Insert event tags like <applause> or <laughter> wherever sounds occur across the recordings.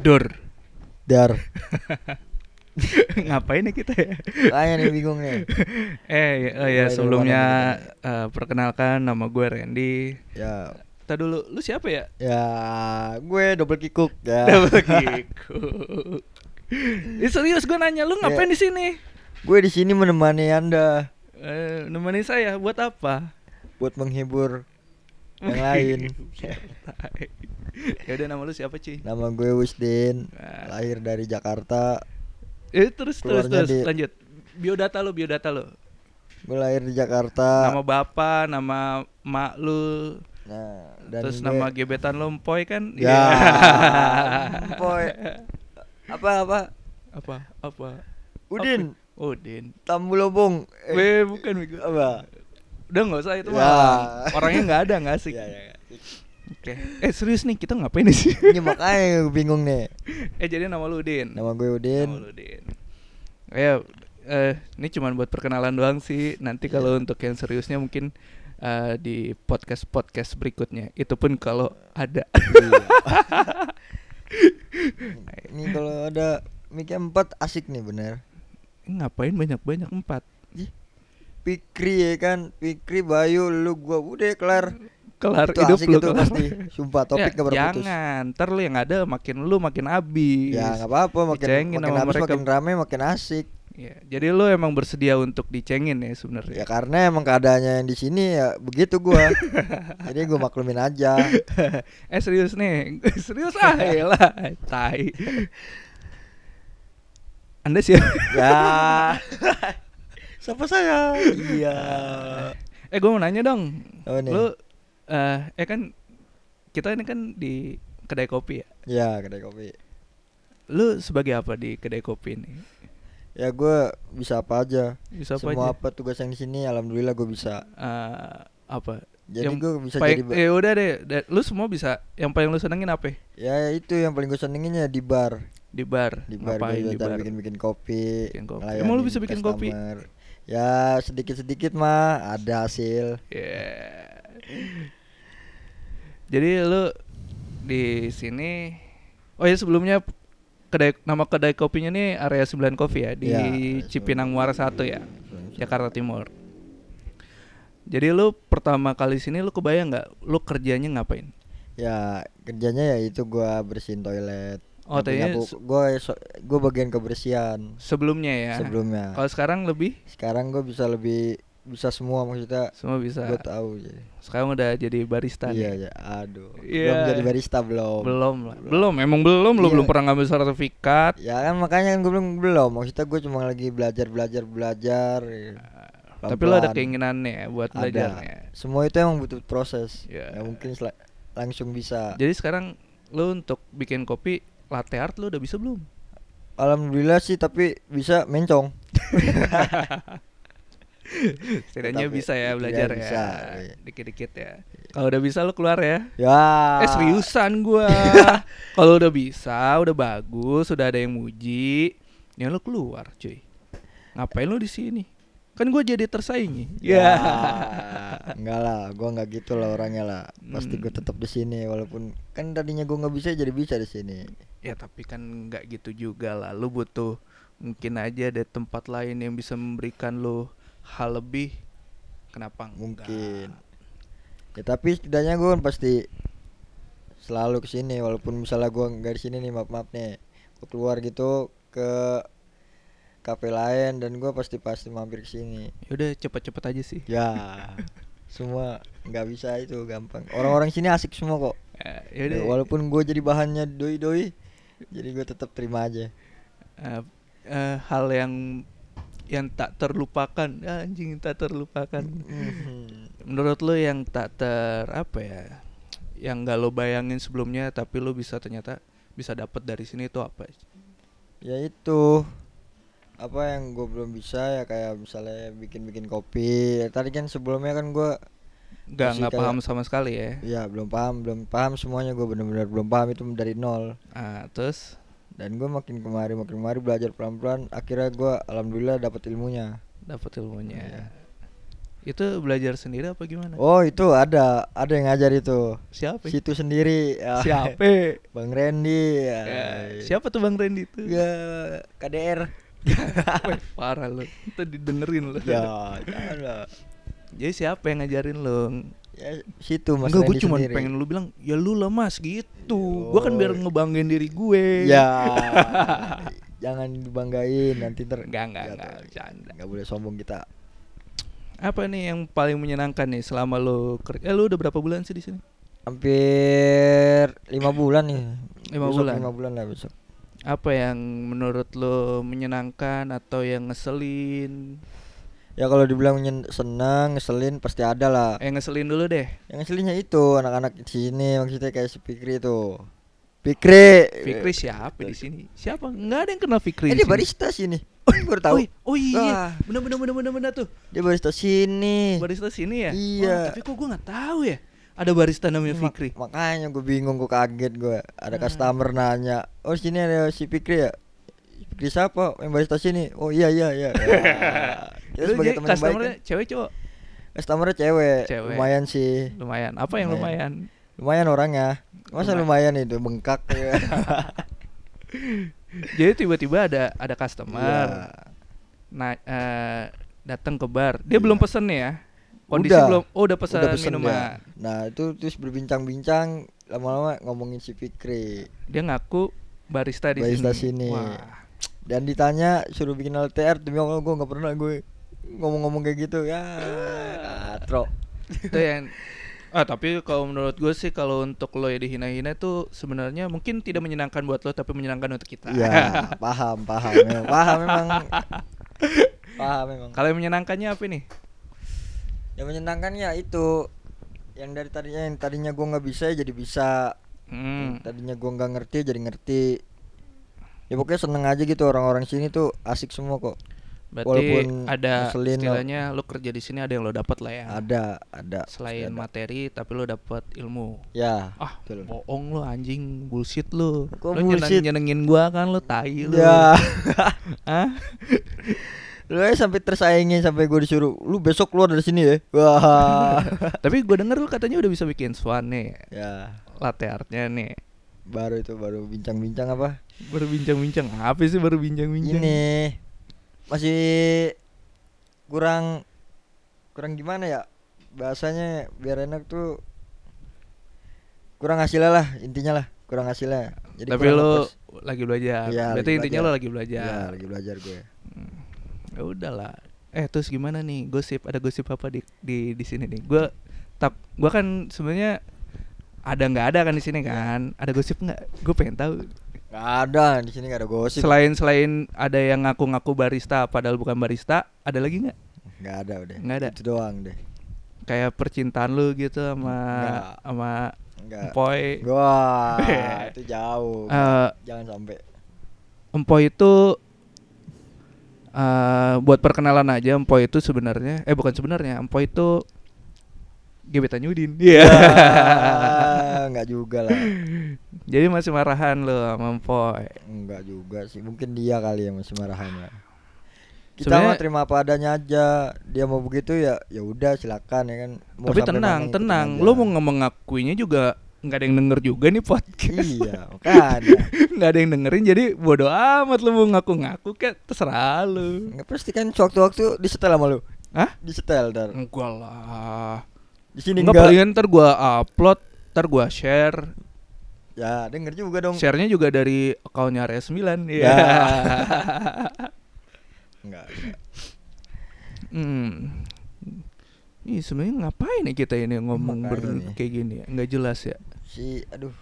Dor. Dar. <laughs> Ngapain nih kita ya? Kayaknya nih bingung nih. <laughs> eh, ya- oh ya sebelumnya eh, perkenalkan nama gue Randy. Ya, Kita dulu, lu siapa ya? ya gue double kikuk ya. <laughs> Double kick. Ih, serius gue nanya lu ngapain Ya. di sini? gue di sini menemani Anda Eh, nemenin saya buat apa? buat menghibur yang lain. <laughs> ya udah nama lu siapa, Ci? Nama gue Wisdin, Nah. lahir dari Jakarta. Eh, terus terus terus di- lanjut. Biodata lu, biodata lu. Gue lahir di Jakarta. Nama bapak, nama mak lu, Nah, dan terus gue- nama gebetan lu Empoy kan? Ya. Iya. Empoy. Apa apa? apa? Apa? Udin, Apa? Udin. Tambulobong. Eh, Weh, bukan Migo. apa? Udah nggak usah itu Ya. mah. Orangnya nggak ada, nggak asik. <laughs> Ya, ya, ya. Oke. Eh serius nih kita ngapain sini? Ini makanya gue bingung nih. eh jadi nama lu Udin. Nama gue Udin. Nama lu Udin. Ya, eh ini cuman buat perkenalan doang sih. Nanti kalau Iya. untuk yang seriusnya mungkin eh, di podcast podcast berikutnya. Itu pun kalau ada. Ini kalau ada mic 4 asik nih bener. Ngapain banyak-banyak empat? Pikri ya kan, Pikri, Bayu, lu gua udah kelar. Kelar itu hidup lu itu kelar. pasti. Sumpah topik Ya. Jangan, ntar lu yang ada makin lu makin abis. Ya nggak apa-apa, makin Dicengin makin habis mereka. makin rame makin asik. Ya, jadi lu emang bersedia untuk dicengin ya sebenarnya. Ya karena emang keadaannya yang di sini ya begitu gua. <laughs> Jadi gua maklumin aja. <laughs> eh serius nih, <laughs> serius ah lah, tai. Anda siapa? ya. Siapa saya? Iya. eh gue mau nanya dong, Apa nih? lu eh eh kan kita ini kan di kedai kopi ya. Ya kedai kopi. Lu sebagai apa di kedai kopi ini? Ya gua bisa apa aja. Bisa apa Semua aja? apa tugas yang di sini alhamdulillah gua bisa. Eh, apa? Jadi gua bisa paling- jadi Ya udah deh, da- lu semua bisa. Yang paling lu senengin apa? Ya itu yang paling gue senenginnya di bar. Di bar. Di bar Ngapain gue di bar? bikin bikin kopi. Bikin kopi. Emang lu bisa bikin kopi? customer. Ya sedikit sedikit mah ada hasil. Ya. Jadi lu di sini Oh ya sebelumnya kedai nama kedai kopinya nih area 9 Coffee ya di Ya, Cipinang 9. Muara 1 ya, Jakarta Timur. Jadi lu pertama kali sini lu kebayang nggak lu kerjanya ngapain? Ya kerjanya ya itu gua bersihin toilet. Oh, tadinya se- gua gua bagian kebersihan Sebelumnya ya. sebelumnya. Kalau sekarang lebih Sekarang gua bisa lebih bisa semua maksudnya. semua bisa. Gua tahu jadi. Sekarang udah jadi barista Iya nih. ya, aduh. Iya. Belum jadi barista belum. Belum lah. Belum, emang belum lu Iya. belum pernah ngambil sertifikat. Ya kan makanya kan gue bilang belum. Maksudnya gue cuma lagi belajar belajar belajar. ya. Tapi lu ada keinginannya ya buat Ada. belajarnya. Semua itu emang butuh proses. Ya. Nggak mungkin langsung bisa. Jadi sekarang lu untuk bikin kopi latte art lu udah bisa belum? Alhamdulillah sih tapi bisa mencong. <laughs> <laughs> Setidaknya Tapi- bisa ya iya, belajar bisa, ya. iya. Dikit-dikit ya. Kalau udah bisa lu keluar ya. Ya. Eh seriusan gua. <laughs> Kalau udah bisa, udah bagus, udah ada yang muji, ya lu keluar, cuy. Ngapain lu di sini? Kan gua jadi tersaingi. Ya. <laughs> Enggak lah, gua nggak gitu lah orangnya lah. Pasti Hmm. gue tetap di sini walaupun kan tadinya gua nggak bisa jadi bisa di sini. Ya tapi kan nggak gitu juga lah. Lu butuh mungkin aja ada tempat lain yang bisa memberikan lu hal lebih. Kenapa enggak? Mungkin. Ya tapi setidaknya gue kan pasti selalu ke sini walaupun misalnya gua nggak di sini nih maaf maaf nih gue keluar gitu ke kafe lain dan gua pasti pasti mampir ke sini Ya udah cepet-cepet aja sih. ya semua nggak bisa itu gampang orang-orang sini asik semua kok Ya, Ya, yaudah. walaupun gue jadi bahannya doi doi jadi gue tetap terima aja Eh, eh, hal yang yang tak terlupakan. Ah, anjing tak terlupakan. Mhm. menurut lo yang tak ter apa ya yang gak lo bayangin sebelumnya tapi lo bisa ternyata bisa dapat dari sini itu apa? Ya itu apa yang gue belum bisa ya kayak misalnya bikin bikin kopi. Tadi kan sebelumnya kan gue nggak nggak paham sama sekali ya. Ya belum paham belum paham semuanya. Gue bener-bener belum paham itu dari nol. Ah terus dan gue makin kemari makin kemari belajar pelan-pelan akhirnya gue alhamdulillah dapat ilmunya dapat ilmunya Iya. Itu belajar sendiri apa gimana? Oh itu ada ada yang ngajar itu. Siapa? ya? Situ sendiri. ya. Siapa? <laughs> Bang Randy. Ya. Ya, siapa tuh Bang Randy itu? Ya KDR. <laughs> Parah lu. Itu didengerin lu. ya. <laughs> Jadi siapa yang ngajarin lu? Ya situ Mas Enggak, gue cuma pengen lu bilang, ya lu lah mas gitu. Yo. Gue kan biar ngebanggain diri gue. Ya. <laughs> jangan dibanggain nanti ter. Enggak, enggak, enggak, bercanda. Nggak boleh sombong kita. Apa nih yang paling menyenangkan nih selama lu ker- Eh lu udah berapa bulan sih di sini? Hampir lima bulan nih. Lima Besok bulan. Lima bulan lah besok. Apa yang menurut lu menyenangkan atau yang ngeselin? Ya kalau dibilang senang, ngeselin pasti ada lah. Eh ngeselin dulu deh. Yang ngeselinnya itu anak-anak di sini maksudnya kayak si Fikri itu. Fikri. Fikri siapa di sini? Siapa? Enggak ada yang kenal Fikri. Eh di dia sini. barista sini. <laughs> Oh, baru tahu. Oh, oh iya, Wah. bener bener bener bener bener tuh. Dia barista sini. Barista sini ya? Iya. Wah, tapi kok gue nggak tahu ya. Ada barista namanya Mak- Fikri. makanya gue bingung, gue kaget gue. Ada Hmm. customer nanya, "Oh, sini ada si Fikri ya?" Fikri siapa? Yang barista sini. Oh iya iya iya. Ya. <laughs> Kita sebagai teman yang baik customernya kan. cewek cowok? Customernya cewek. Cewek. Lumayan sih. Lumayan. Apa yang lumayan? Lumayan orangnya. Masa Lumayan. lumayan itu bengkak ya. <laughs> Jadi tiba-tiba ada ada customer Iya. nah eh, datang ke bar. Dia Iya. belum pesen nih ya. Kondisi Udah. belum. Oh, udah pesan Udah pesen minuman. dia. Nah, itu terus berbincang-bincang lama-lama ngomongin si Fikri. Dia ngaku barista di Barista sini. sini. Wah. Dan ditanya suruh bikin LTR demi Allah gue nggak pernah gue ngomong-ngomong kayak gitu ya. Katro. itu yang ah tapi kalau menurut gue sih kalau untuk lo ya dihina-hina tuh sebenarnya mungkin tidak menyenangkan buat lo tapi menyenangkan untuk kita. Iya, <laughs> paham, paham, memang, paham memang. Paham memang. kalau yang menyenangkannya apa nih? Yang menyenangkan ya itu yang dari tadinya yang tadinya gue nggak bisa jadi bisa. Hmm. Yang tadinya gue nggak ngerti jadi ngerti. Ya pokoknya seneng aja gitu orang-orang sini tuh asik semua kok. Berarti Walaupun ada ngeselin lo. istilahnya lo kerja di sini ada yang lo dapat lah ya. Ada, ada. Selain ada. materi tapi lo dapat ilmu. Ya. Ah, betul. bohong lo anjing, bullshit lo. Kok lo nyeneng- bullshit? nyenengin gua kan lo tai lo. Ya. <laughs> Hah? lu aja sampai tersaingi sampai gue disuruh lu besok keluar dari sini ya. Wah. <laughs> Tapi gua denger lo katanya udah bisa bikin swan nih. ya. Latte artnya nih. Baru itu baru bincang-bincang apa? Baru bincang-bincang apa sih baru bincang-bincang? Ini masih kurang kurang gimana ya bahasanya biar enak tuh kurang hasilnya lah intinya lah kurang hasilnya jadi Tapi lo lagi belajar. Iya, Berarti lagi intinya belajar. lo lagi belajar. Iya, lagi belajar gue Ya udahlah. Eh terus gimana nih gosip? Ada gosip apa di di di sini nih? Gua tak gua kan sebenarnya ada nggak ada kan di sini kan? Ada gosip nggak? Gue pengen tahu. Nggak ada di sini nggak ada gosip Selain selain ada yang ngaku-ngaku barista padahal bukan barista, ada lagi nggak? nggak ada udah Nggak ada. itu doang deh Kayak percintaan lu gitu sama Nggak. sama nggak Empoy. wah <laughs> itu jauh Eh, jangan sampai Empoy itu eh buat perkenalan aja Empoy itu sebenarnya eh bukan sebenarnya Empoy itu gebetan Yudin. Iya. Ya, <laughs> nggak juga lah Jadi masih marahan lo sama Empoy. Enggak juga sih, mungkin dia kali yang masih marahan lah. Kita Sebenarnya- mah terima apa adanya aja. Dia mau begitu ya, ya udah silakan ya kan. Mau Tapi tenang, mana tenang. Lo mau mengakuinya juga nggak ada yang denger juga nih podcast. Iya, makanya. <laughs> nggak ada yang dengerin jadi bodo amat lo mau ngaku-ngaku kayak terserah lo. Enggak pasti kan sewaktu-waktu disetel sama lu. Hah? Disetel dar. Enggak lah. Di sini Enggak enggak. palingan ntar gua upload, ntar gua share. Ya, denger juga dong. Share-nya juga dari akunnya Res 9 Ya. ya. <laughs> Enggak. enggak. hmm. Ih, sebenarnya ngapain nih kita ini ngomong Makanya ber nih. kayak gini ya? Nggak jelas ya. Si aduh,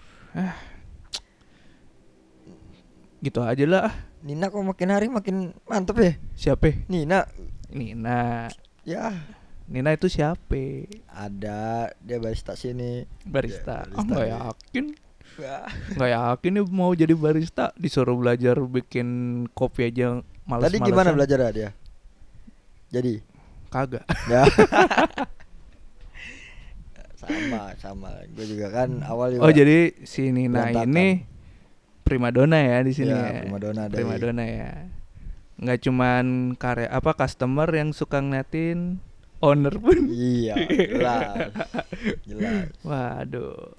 Gitu aja lah. Nina kok makin hari makin mantep ya? Siapa? Nina. Nina. Ya, Nina itu siapa? ada dia barista sini. Barista. Ya, Ah, nggak ya. yakin. Wah. Nggak yakin nih mau jadi barista disuruh belajar bikin kopi aja malas Tadi gimana belajar dia? Jadi Kagak. ya <laughs> sama sama gue juga kan awal juga Oh, jadi si Nina berantakan. ini primadona ya di sini Ya, ya. primadona Primadona ya. Nggak cuman karya apa customer yang suka ngeliatin owner pun. Iya, jelas. Jelas. Waduh.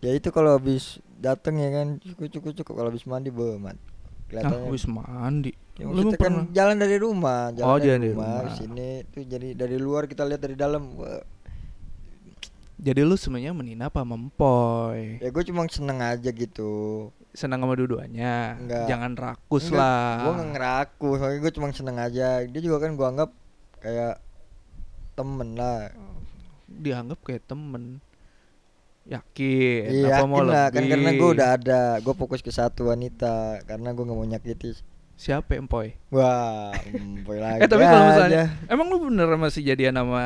Ya itu kalau habis dateng ya kan cukup cukup cukup kalau habis mandi bemat. Ah, Kelihatannya wis mandi. Ya, Lu kan pernah? jalan dari rumah, jalan Oh, dari, jalan dari rumah, rumah. sini tuh jadi dari luar kita lihat dari dalam. Wah, Jadi lu sebenarnya menina apa mempoy? Ya gue cuma seneng aja gitu. Senang sama dua-duanya. Jangan rakus Enggak, lah. Gue nggak ngeraku, soalnya gue cuma seneng aja. Dia juga kan gue anggap kayak temen lah. Dianggap kayak temen. Yakin. Iya, apa mau lah kan lebih? karena gue udah ada, gue fokus ke satu wanita karena gue nggak mau nyakiti. Siapa empoy? Wah, empoy <laughs> lagi. Eh tapi kalau aja. misalnya emang lu bener masih jadian sama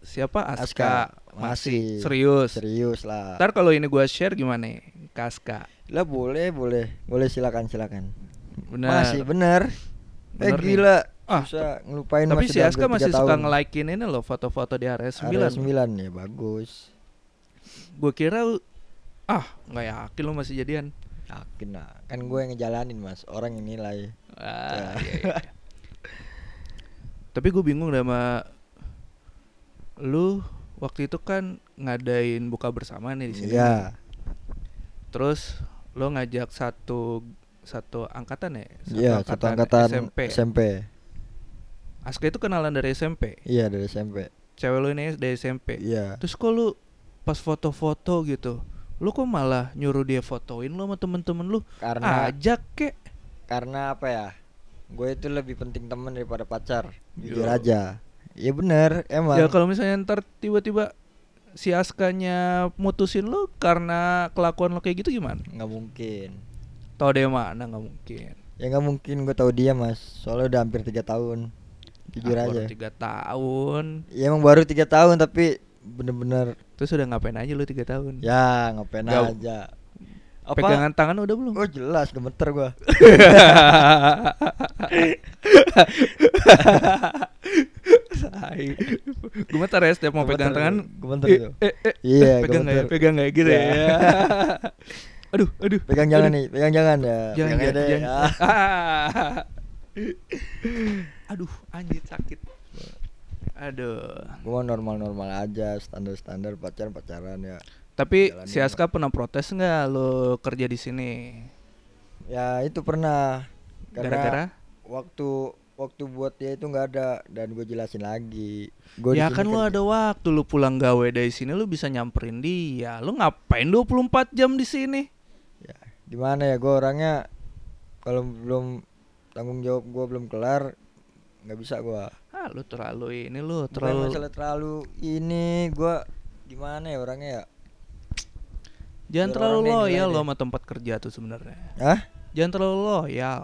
siapa Aska? Aska, Masih. masih. Serius. serius lah. Ntar kalau ini gua share gimana? Ke Aska. Lah boleh, boleh, boleh silakan silakan. Bener. Masih bener. Bener eh nih. Ah, susah ngelupain Tapi masih si Aska masih suka nge-likein ini loh foto-foto di area 9. Area 9 ya bagus. Gue kira ah nggak yakin lu masih jadian. Yakin lah, kan gue yang ngejalanin mas, orang yang nilai. Ah, Ya. iya, iya. <laughs> Tapi gue bingung sama lu waktu itu kan ngadain buka bersama nih di sini. Iya, Terus lo ngajak satu satu angkatan ya? iya satu angkatan SMP. SMP. Aska itu kenalan dari SMP. Iya dari SMP. Cewek lu ini dari SMP. Iya. Terus kok lu pas foto-foto gitu, lu kok malah nyuruh dia fotoin lu sama temen-temen lu? Karena Ajak kek. karena apa ya? Gue itu lebih penting teman daripada pacar. Jujur aja. Iya bener, emang. Ya kalau misalnya ntar tiba-tiba si Askanya mutusin lu karena kelakuan lo kayak gitu gimana? nggak mungkin. Tau dia mana nggak mungkin. Ya nggak mungkin gue tahu dia mas. Soalnya udah hampir tiga tahun. Jujur aja. Baru tiga tahun. Ya emang baru tiga tahun tapi bener-bener Terus udah ngapain aja lu tiga tahun? ya ngapain Gak- aja. Apa? Pegangan tangan udah belum? Oh jelas gemeter gua. <laughs> Sai. Gemetar ya setiap mau Gemeter, pegang tangan. gemeter eh, tuh. eh, eh, Iya, <laughs> pegang ya? gemeter. Pegang ya? gitu ya? Iya. <laughs> aduh, aduh. Pegang jangan aduh. nih, pegang jangan ya. Jangan, pegang jangan, jangan. Ah. Aduh, anjir sakit. Aduh. Gua normal-normal aja, standar-standar pacaran pacaran ya. Tapi Jalanin si Aska pernah protes nggak lo kerja di sini? Ya itu pernah. Karena Gara-gara? waktu waktu buat dia itu nggak ada dan gue jelasin lagi. Gua ya kan lo kerja- ada waktu lu pulang gawe dari sini lu bisa nyamperin dia. Lu ngapain 24 jam di sini? Ya, gimana ya gue orangnya kalau belum tanggung jawab gue belum kelar nggak bisa gua Ah, lu terlalu ini lu Bukan terlalu masalah terlalu ini gua gimana ya orangnya ya Jangan biar terlalu loyal lo sama tempat kerja tuh sebenarnya. Hah? Jangan terlalu loyal.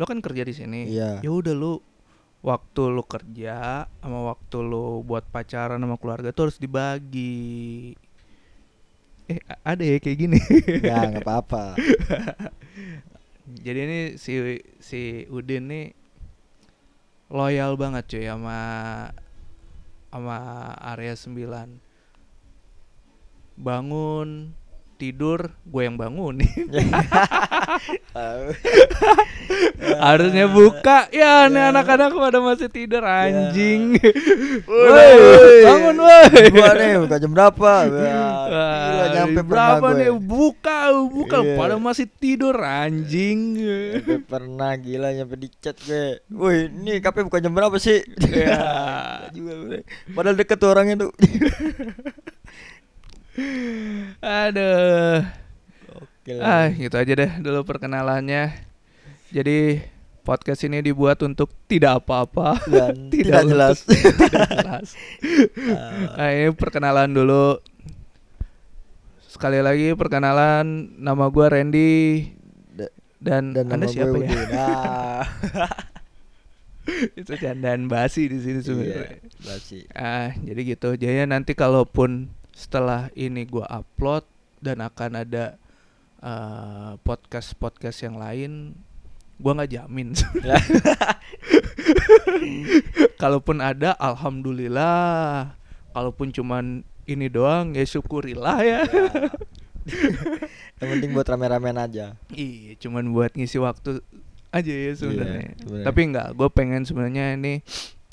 Lo kan kerja di sini. Iya. Ya udah lu waktu lu kerja sama waktu lu buat pacaran sama keluarga tuh harus dibagi. Eh ada ya kayak gini. Enggak, nggak apa-apa. <laughs> Jadi ini si si Udin nih loyal banget cuy sama sama area 9. Bangun, tidur, gue yang bangun nih. <laughs> <laughs> Harusnya buka ya nih Ya. anak-anak pada masih tidur anjing. <laughs> Woi, bangun woi. Gua nih buka jam berapa? Gila nyampe berapa nih? Buka, buka Iya. pada masih tidur anjing. Pernah gila nyampe di chat gue. Woi, ini KP buka jam berapa sih? Ya. juga gue. Padahal deket orangnya tuh. Aduh. Oke Ah, gitu aja deh dulu perkenalannya. Jadi podcast ini dibuat untuk tidak apa-apa. Dan <laughs> Tidak tidak jelas. tidak jelas. <laughs> Nah, ini perkenalan dulu. Sekali lagi perkenalan nama gua Randy Da- dan, Dan Anda nama siapa gue ya? Udin. Ah. <laughs> Itu candaan basi di sini sebenarnya. Iya, basi. Ah, jadi gitu. Jadi nanti kalaupun setelah ini gua upload dan akan ada eh, podcast-podcast yang lain, gua nggak jamin. <laughs> kalaupun ada, alhamdulillah. Kalaupun cuman ini doang, ya syukurilah ya. Yang penting buat rame-ramean aja. Iya, cuman buat ngisi waktu aja ya sebenarnya. Iya, sebenarnya. Tapi enggak, gue pengen sebenarnya ini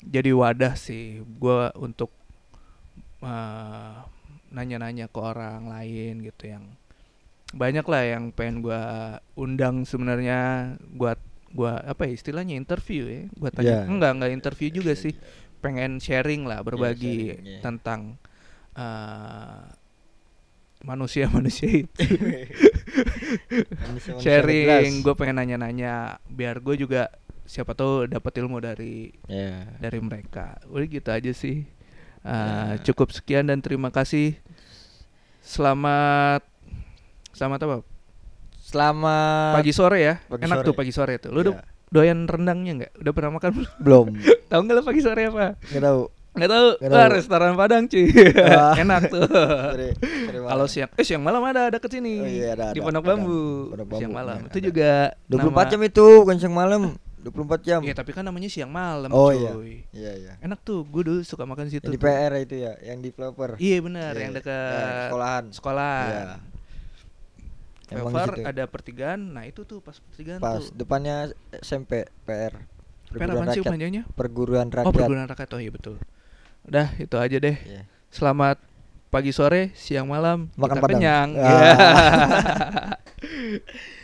jadi wadah sih gua untuk eh, nanya-nanya ke orang lain gitu yang banyak lah yang pengen gua undang sebenarnya gua gua apa ya istilahnya interview ya gua tanya. Iya. enggak enggak interview juga sih. Pengen sharing lah berbagi sharing, iya. tentang eh, manusia-manusia itu. <laughs> Sharing gue pengen nanya-nanya. Biar gue juga siapa tahu dapat ilmu dari Ya. dari mereka. Udah gitu aja sih Uh, Ya. cukup sekian dan terima kasih. Selamat selamat apa? Selamat pagi sore ya. Pagi enak sore. tuh pagi sore tuh. Lu Ya. udah doyan rendangnya nggak? Udah pernah makan belum? Belum. <laughs> Tahu nggak lu pagi sore apa? Nggak tahu. Nggak tahu. Nggak Wah, tahu. restoran Padang cuy. Wah. <laughs> enak tuh. Kalau siang eh siang malam ada deket sini. Oh iya, ada, di ada, Pondok ada. Bambu. Pondok siang Bambu, malam. Iya, itu ada. juga 24 nama- jam itu bukan siang malam 24 jam Iya tapi kan namanya siang malam oh cuy iya iya iya Enak tuh, gue dulu suka makan situ yang di tuh. PR itu ya yang di developer Iya benar, Iya, yang iya. dekat Ya, sekolahan sekolah. Iya. Di situ. ada pertigaan, nah itu tuh pas pertigaan pas tuh. depannya SMP PR Per perguruan sih rakyat panjangnya? perguruan Oh rakyat perguruan rakyat, oh iya betul. Udah itu aja deh. Iya. Selamat pagi sore, siang malam, Makan kita Padang. kenyang. Ah. Iya. <laughs> <laughs>